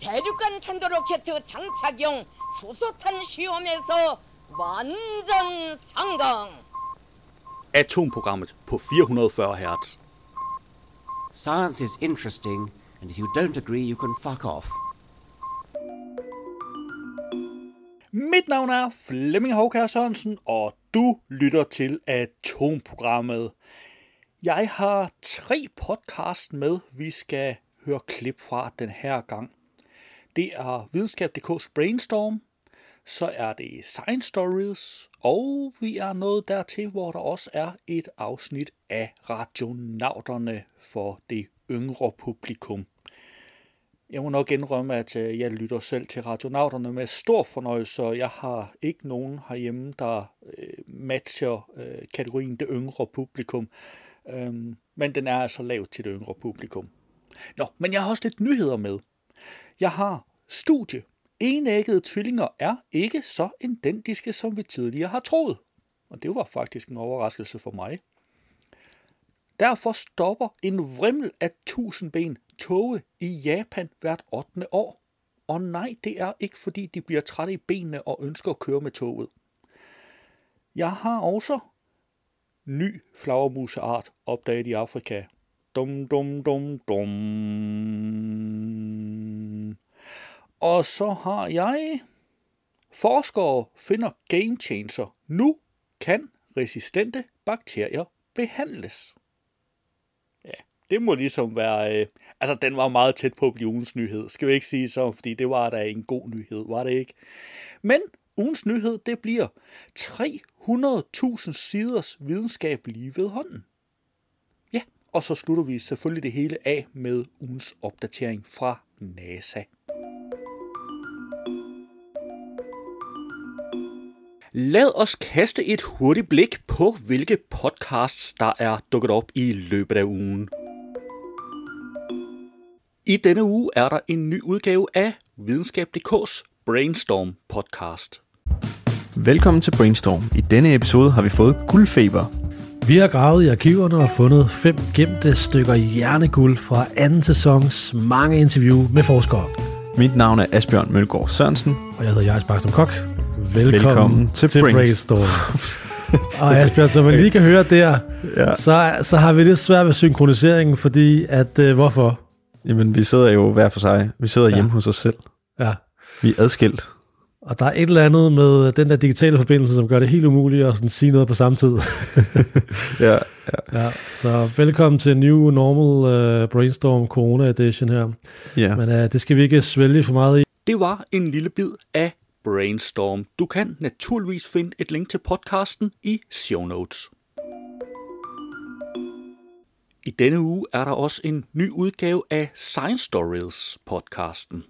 대륙간 탄도로켓 장착용 수소탄 시험에서 완전 성공. Atomprogrammet på 440 Hz. Science is interesting, and if you don't agree, you can fuck off. Mit navn er Flemming Håkær Sørensen, og du lytter til Atomprogrammet. Jeg har tre podcast med, vi skal høre klip fra den her gang. Det er videnskab.dk's Brainstorm, så er det Science Stories, og vi er nået dertil, hvor der også er et afsnit af Radionauterne for det yngre publikum. Jeg må nok indrømme, at øh, jeg lytter selv til Radionauterne med stor fornøjelse, og jeg har ikke nogen herhjemme, der øh, matcher øh, kategorien det yngre publikum. Øhm, men den er altså lavet til det yngre publikum. Nå, men jeg har også lidt nyheder med. Jeg har studie. Enæggede tvillinger er ikke så identiske, som vi tidligere har troet. Og det var faktisk en overraskelse for mig. Derfor stopper en vrimmel af tusindben toge i Japan hvert 8. år. Og nej, det er ikke fordi, de bliver trætte i benene og ønsker at køre med toget. Jeg har også ny flagermuseart opdaget i Afrika. Dum, dum, dum, dum. Og så har jeg... Forskere finder game changer. Nu kan resistente bakterier behandles. Ja, det må ligesom være... Øh, altså, den var meget tæt på at blive ugens nyhed. Skal vi ikke sige så, fordi det var da en god nyhed, var det ikke? Men ugens nyhed, det bliver 300.000 siders videnskab lige ved hånden. Og så slutter vi selvfølgelig det hele af med ugens opdatering fra NASA. Lad os kaste et hurtigt blik på, hvilke podcasts, der er dukket op i løbet af ugen. I denne uge er der en ny udgave af Videnskab.dk's Brainstorm podcast. Velkommen til Brainstorm. I denne episode har vi fået guldfeber. Vi har gravet i arkiverne og fundet fem gemte stykker hjerneguld fra anden sæsons mange interview med forskere. Mit navn er Asbjørn Mølgaard Sørensen. Og jeg hedder Jais Bakstom Kok. Velkommen, Velkommen til, til. Brainstorm. og Asbjørn, som man lige kan høre der, ja. så, så har vi lidt svært ved synkroniseringen, fordi at, øh, hvorfor? Jamen, vi sidder jo hver for sig. Vi sidder ja. hjemme hos os selv. Ja. Vi er adskilt. Og der er et eller andet med den der digitale forbindelse, som gør det helt umuligt at sådan sige noget på samme tid. ja, ja. ja. Så velkommen til New Normal uh, Brainstorm Corona Edition her. Ja. Men uh, det skal vi ikke svælge for meget i. Det var en lille bid af Brainstorm. Du kan naturligvis finde et link til podcasten i show notes. I denne uge er der også en ny udgave af Science Stories podcasten.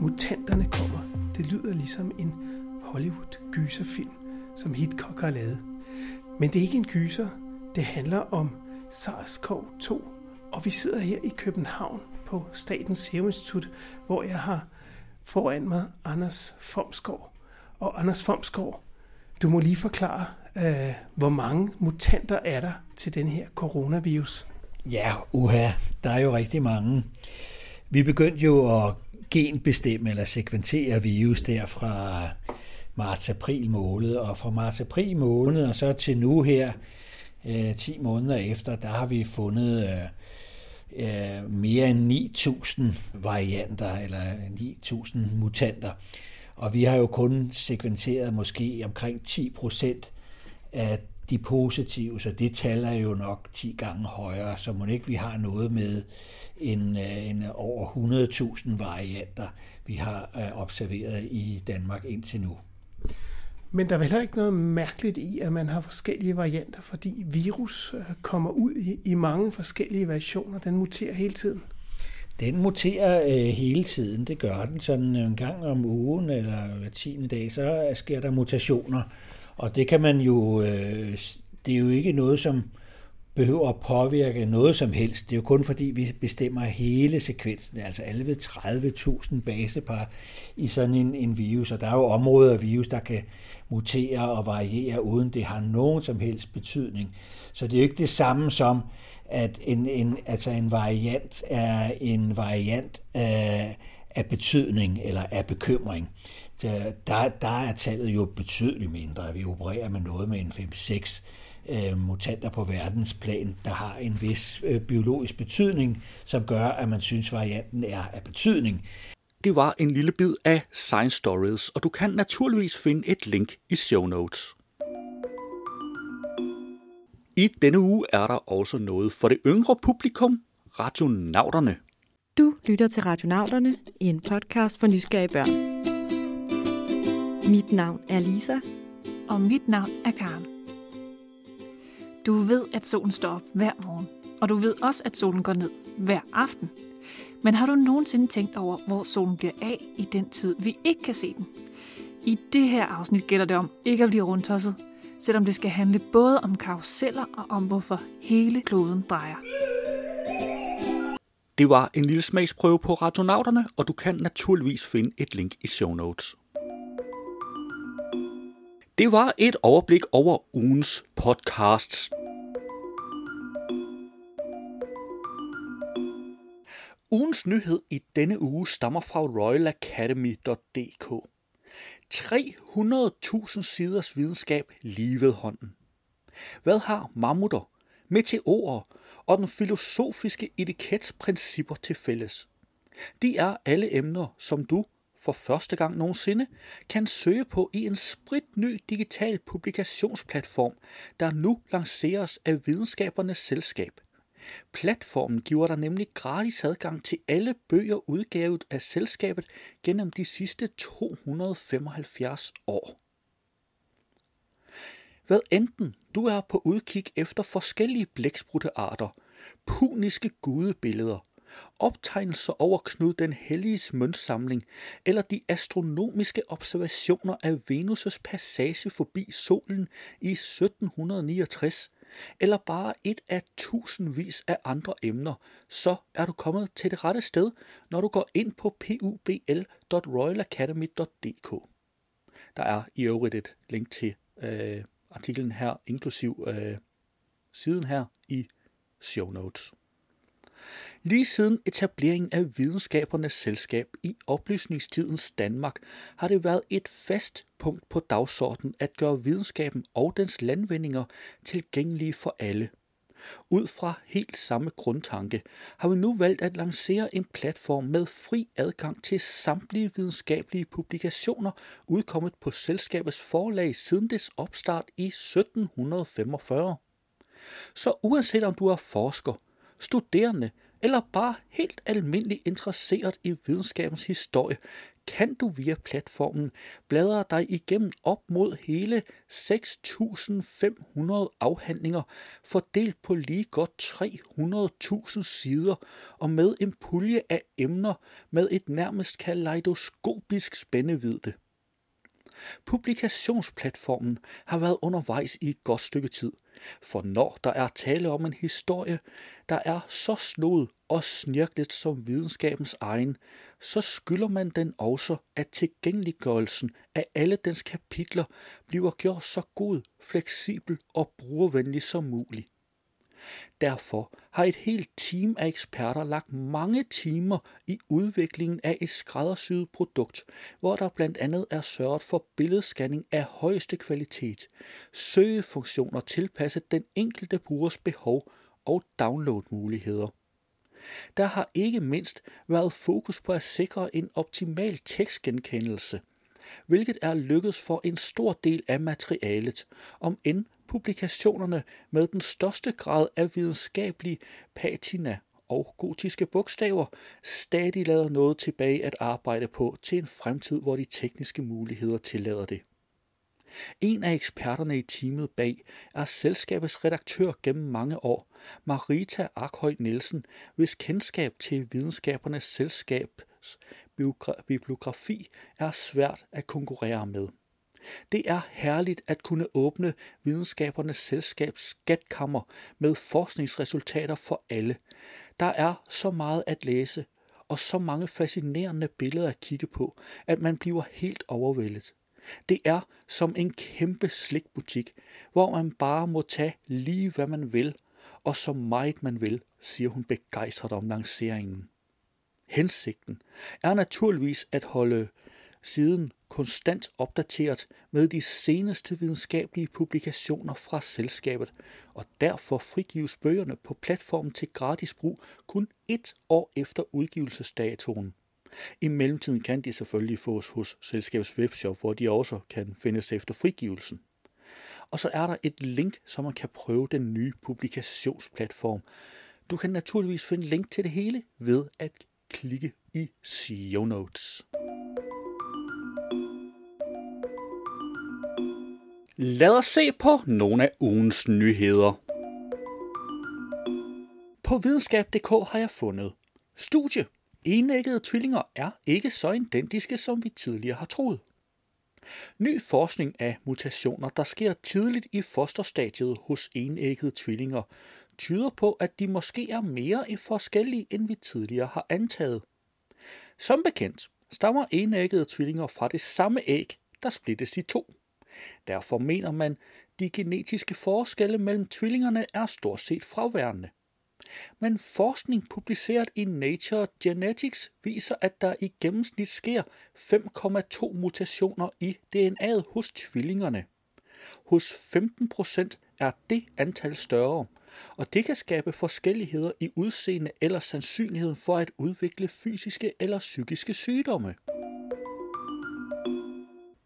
Mutanterne kommer. Det lyder ligesom en Hollywood-gyserfilm, som Hitchcock har lavet. Men det er ikke en gyser. Det handler om SARS-CoV-2. Og vi sidder her i København på Statens Serum Institut, hvor jeg har foran mig Anders Fomsgaard. Og Anders Fomsgaard, du må lige forklare, øh, hvor mange mutanter er der til den her coronavirus? Ja, uha, der er jo rigtig mange. Vi begyndte jo at genbestemme eller sekventere virus der fra marts-april måned, og fra marts-april måned og så til nu her, øh, 10 måneder efter, der har vi fundet øh, øh, mere end 9.000 varianter, eller 9.000 mutanter. Og vi har jo kun sekventeret måske omkring 10 procent af de positive, så det tal er jo nok 10 gange højere, så må ikke vi har noget med en, en over 100.000 varianter, vi har observeret i Danmark indtil nu. Men der er vel ikke noget mærkeligt i, at man har forskellige varianter, fordi virus kommer ud i, i mange forskellige versioner. Den muterer hele tiden. Den muterer øh, hele tiden, det gør den. Sådan en gang om ugen eller hver tiende dag, så sker der mutationer. Og det kan man jo, øh, det er jo ikke noget, som behøver at påvirke noget som helst. Det er jo kun fordi, vi bestemmer hele sekvensen, altså alle ved 30.000 basepar i sådan en, en virus. Og der er jo områder af virus, der kan mutere og variere, uden det har nogen som helst betydning. Så det er jo ikke det samme som, at en, en, altså en variant er en variant af, af betydning eller af bekymring. Der, der, er tallet jo betydeligt mindre. Vi opererer med noget med en 5-6 øh, mutanter på verdensplan, der har en vis øh, biologisk betydning, som gør, at man synes, varianten er af betydning. Det var en lille bid af Science Stories, og du kan naturligvis finde et link i show notes. I denne uge er der også noget for det yngre publikum, Radionauterne. Du lytter til Radionauterne i en podcast for nysgerrige børn. Mit navn er Lisa. Og mit navn er Karen. Du ved, at solen står op hver morgen, og du ved også, at solen går ned hver aften. Men har du nogensinde tænkt over, hvor solen bliver af i den tid, vi ikke kan se den? I det her afsnit gælder det om ikke at blive rundtosset, selvom det skal handle både om karuseller og om, hvorfor hele kloden drejer. Det var en lille smagsprøve på Radionauterne, og du kan naturligvis finde et link i show notes. Det var et overblik over ugens podcasts. Ugens nyhed i denne uge stammer fra royalacademy.dk. 300.000 siders videnskab lige ved hånden. Hvad har mammutter, meteorer og den filosofiske etikets principper til fælles? De er alle emner, som du for første gang nogensinde kan søge på i en spritny digital publikationsplatform, der nu lanceres af Videnskabernes Selskab. Platformen giver dig nemlig gratis adgang til alle bøger udgavet af selskabet gennem de sidste 275 år. Hvad enten du er på udkig efter forskellige blækspruttearter, puniske gudebilleder, optegnelser over Knud den Helliges møntsamling eller de astronomiske observationer af Venus' passage forbi solen i 1769, eller bare et af tusindvis af andre emner, så er du kommet til det rette sted, når du går ind på publ.royalacademy.dk. Der er i øvrigt et link til øh, artiklen her, inklusiv øh, siden her i show notes. Lige siden etableringen af videnskabernes selskab i oplysningstidens Danmark har det været et fast punkt på dagsordenen at gøre videnskaben og dens landvindinger tilgængelige for alle. Ud fra helt samme grundtanke har vi nu valgt at lancere en platform med fri adgang til samtlige videnskabelige publikationer udkommet på selskabets forlag siden dets opstart i 1745. Så uanset om du er forsker, studerende eller bare helt almindeligt interesseret i videnskabens historie, kan du via platformen bladre dig igennem op mod hele 6.500 afhandlinger, fordelt på lige godt 300.000 sider og med en pulje af emner med et nærmest kaleidoskopisk spændevidde. Publikationsplatformen har været undervejs i et godt stykke tid, for når der er tale om en historie, der er så snod og snirklet som videnskabens egen, så skylder man den også, at tilgængeliggørelsen af alle dens kapitler bliver gjort så god, fleksibel og brugervenlig som muligt. Derfor har et helt team af eksperter lagt mange timer i udviklingen af et skræddersyet produkt, hvor der blandt andet er sørget for billedscanning af højeste kvalitet, søgefunktioner tilpasset den enkelte brugers behov og downloadmuligheder. Der har ikke mindst været fokus på at sikre en optimal tekstgenkendelse, hvilket er lykkedes for en stor del af materialet, om end publikationerne med den største grad af videnskabelig patina og gotiske bogstaver stadig lader noget tilbage at arbejde på til en fremtid, hvor de tekniske muligheder tillader det. En af eksperterne i teamet bag er selskabets redaktør gennem mange år, Marita Arkhøj Nielsen, hvis kendskab til videnskabernes selskabs bibliografi er svært at konkurrere med. Det er herligt at kunne åbne videnskabernes selskabs skatkammer med forskningsresultater for alle. Der er så meget at læse og så mange fascinerende billeder at kigge på, at man bliver helt overvældet. Det er som en kæmpe slikbutik, hvor man bare må tage lige hvad man vil, og så meget man vil, siger hun begejstret om lanceringen. Hensigten er naturligvis at holde siden konstant opdateret med de seneste videnskabelige publikationer fra selskabet, og derfor frigives bøgerne på platformen til gratis brug kun et år efter udgivelsesdatoen. I mellemtiden kan de selvfølgelig fås hos selskabets webshop, hvor de også kan findes efter frigivelsen. Og så er der et link, så man kan prøve den nye publikationsplatform. Du kan naturligvis finde link til det hele ved at klikke i show notes. Lad os se på nogle af ugens nyheder. På videnskab.dk har jeg fundet studie. Enæggede tvillinger er ikke så identiske, som vi tidligere har troet. Ny forskning af mutationer, der sker tidligt i fosterstadiet hos enæggede tvillinger, tyder på, at de måske er mere forskellige, end vi tidligere har antaget. Som bekendt stammer enæggede tvillinger fra det samme æg, der splittes i to. Derfor mener man, de genetiske forskelle mellem tvillingerne er stort set fraværende. Men forskning publiceret i Nature Genetics viser, at der i gennemsnit sker 5,2 mutationer i DNA'et hos tvillingerne. Hos 15 procent er det antal større, og det kan skabe forskelligheder i udseende eller sandsynligheden for at udvikle fysiske eller psykiske sygdomme.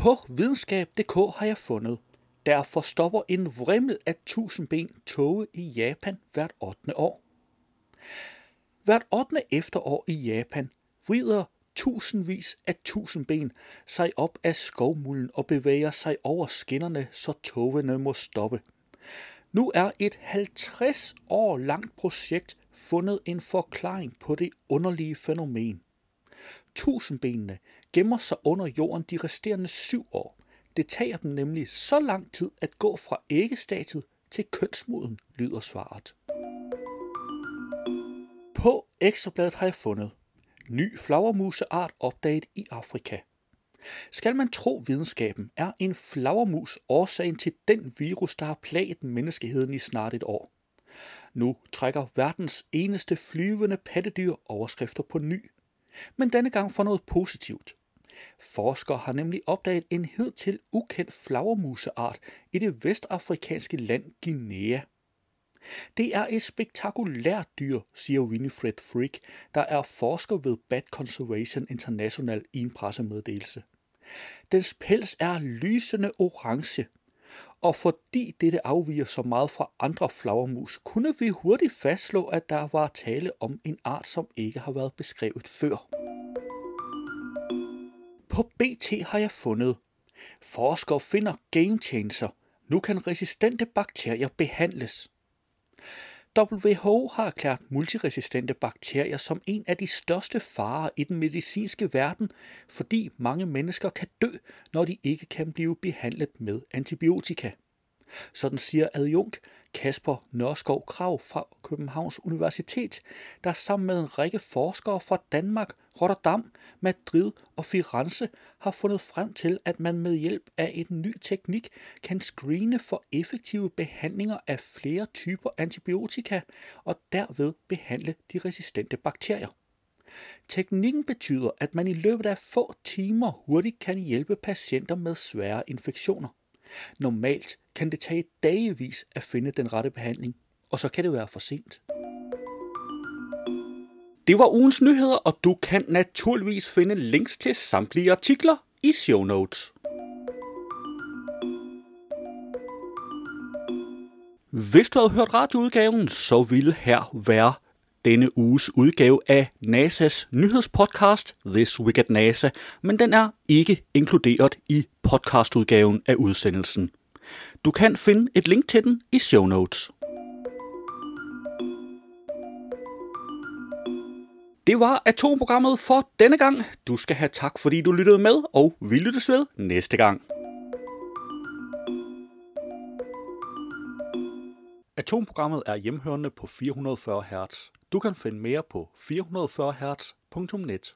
På videnskab.dk har jeg fundet, derfor stopper en vrimmel af tusindben toge i Japan hvert 8. år. Hvert 8. efterår i Japan vrider tusindvis af tusindben sig op af skovmulden og bevæger sig over skinnerne, så togene må stoppe. Nu er et 50 år langt projekt fundet en forklaring på det underlige fænomen. Tusindbenene gemmer sig under jorden de resterende syv år. Det tager dem nemlig så lang tid at gå fra æggestadiet til kønsmoden, lyder svaret. På ekstrabladet har jeg fundet ny flagermuseart opdaget i Afrika. Skal man tro videnskaben, er en flagermus årsagen til den virus, der har plaget menneskeheden i snart et år. Nu trækker verdens eneste flyvende pattedyr overskrifter på ny. Men denne gang for noget positivt. Forskere har nemlig opdaget en hidtil ukendt flagermuseart i det vestafrikanske land Guinea. Det er et spektakulært dyr, siger Winifred Frick, der er forsker ved Bat Conservation International i en pressemeddelelse. Dens pels er lysende orange, og fordi dette afviger så meget fra andre flagermus, kunne vi hurtigt fastslå, at der var tale om en art, som ikke har været beskrevet før. På BT har jeg fundet. Forskere finder game changer. Nu kan resistente bakterier behandles. WHO har erklæret multiresistente bakterier som en af de største farer i den medicinske verden, fordi mange mennesker kan dø, når de ikke kan blive behandlet med antibiotika. Sådan siger adjunkt Kasper Nørskov Krav fra Københavns Universitet, der sammen med en række forskere fra Danmark, Rotterdam, Madrid og Firenze har fundet frem til, at man med hjælp af en ny teknik kan screene for effektive behandlinger af flere typer antibiotika og derved behandle de resistente bakterier. Teknikken betyder, at man i løbet af få timer hurtigt kan hjælpe patienter med svære infektioner. Normalt kan det tage dagevis at finde den rette behandling, og så kan det være for sent. Det var ugens nyheder, og du kan naturligvis finde links til samtlige artikler i show notes. Hvis du havde hørt radioudgaven, så ville her være denne uges udgave af NASA's nyhedspodcast This Week at NASA, men den er ikke inkluderet i podcastudgaven af udsendelsen. Du kan finde et link til den i show notes. Det var atomprogrammet for denne gang. Du skal have tak, fordi du lyttede med, og vi lyttes ved næste gang. Atomprogrammet er hjemhørende på 440 Hz. Du kan finde mere på 440 Hz.net.